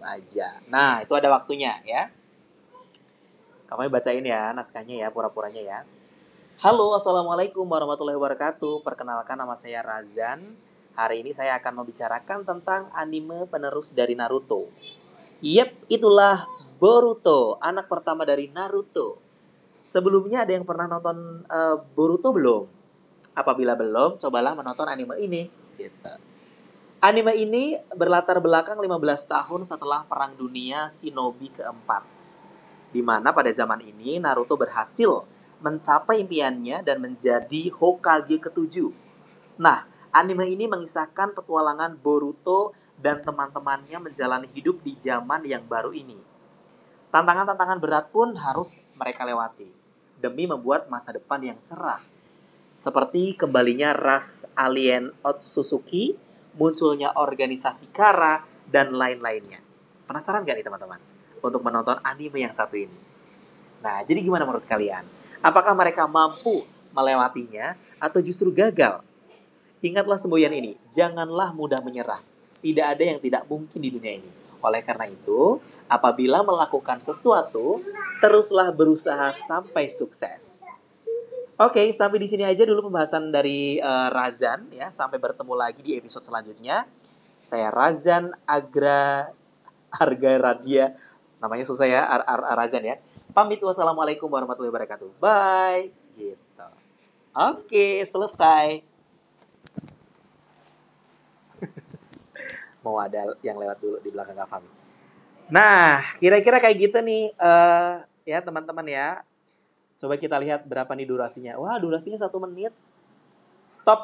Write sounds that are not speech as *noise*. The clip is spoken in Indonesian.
aja. Nah, itu ada waktunya ya. Kamu bacain ya naskahnya ya, pura-puranya ya. Halo, Assalamualaikum warahmatullahi wabarakatuh. Perkenalkan nama saya Razan. Hari ini saya akan membicarakan tentang anime penerus dari Naruto. Yep, itulah Boruto, anak pertama dari Naruto. Sebelumnya ada yang pernah nonton uh, Boruto belum? Apabila belum, cobalah menonton anime ini. Gitu. Anime ini berlatar belakang 15 tahun setelah Perang Dunia Shinobi keempat. Di mana pada zaman ini Naruto berhasil mencapai impiannya dan menjadi Hokage ketujuh. Nah, anime ini mengisahkan petualangan Boruto dan teman-temannya menjalani hidup di zaman yang baru ini. Tantangan-tantangan berat pun harus mereka lewati demi membuat masa depan yang cerah. Seperti kembalinya ras alien Otsutsuki, munculnya organisasi Kara, dan lain-lainnya. Penasaran gak nih teman-teman? Untuk menonton anime yang satu ini. Nah, jadi gimana menurut kalian? Apakah mereka mampu melewatinya atau justru gagal? Ingatlah semboyan ini, janganlah mudah menyerah. Tidak ada yang tidak mungkin di dunia ini. Oleh karena itu, apabila melakukan sesuatu, teruslah berusaha sampai sukses. Oke, sampai di sini aja dulu pembahasan dari uh, Razan ya. Sampai bertemu lagi di episode selanjutnya. Saya Razan Agra Arga Radia. Namanya susah ya, Ar Ar Razan ya. Pamit wassalamualaikum warahmatullahi wabarakatuh. Bye. Gitu. Oke, selesai. *laughs* Mau ada yang lewat dulu di belakang Kak. Nah, kira-kira kayak gitu nih uh, ya teman-teman ya. Coba kita lihat berapa nih durasinya. Wah, durasinya satu menit. Stop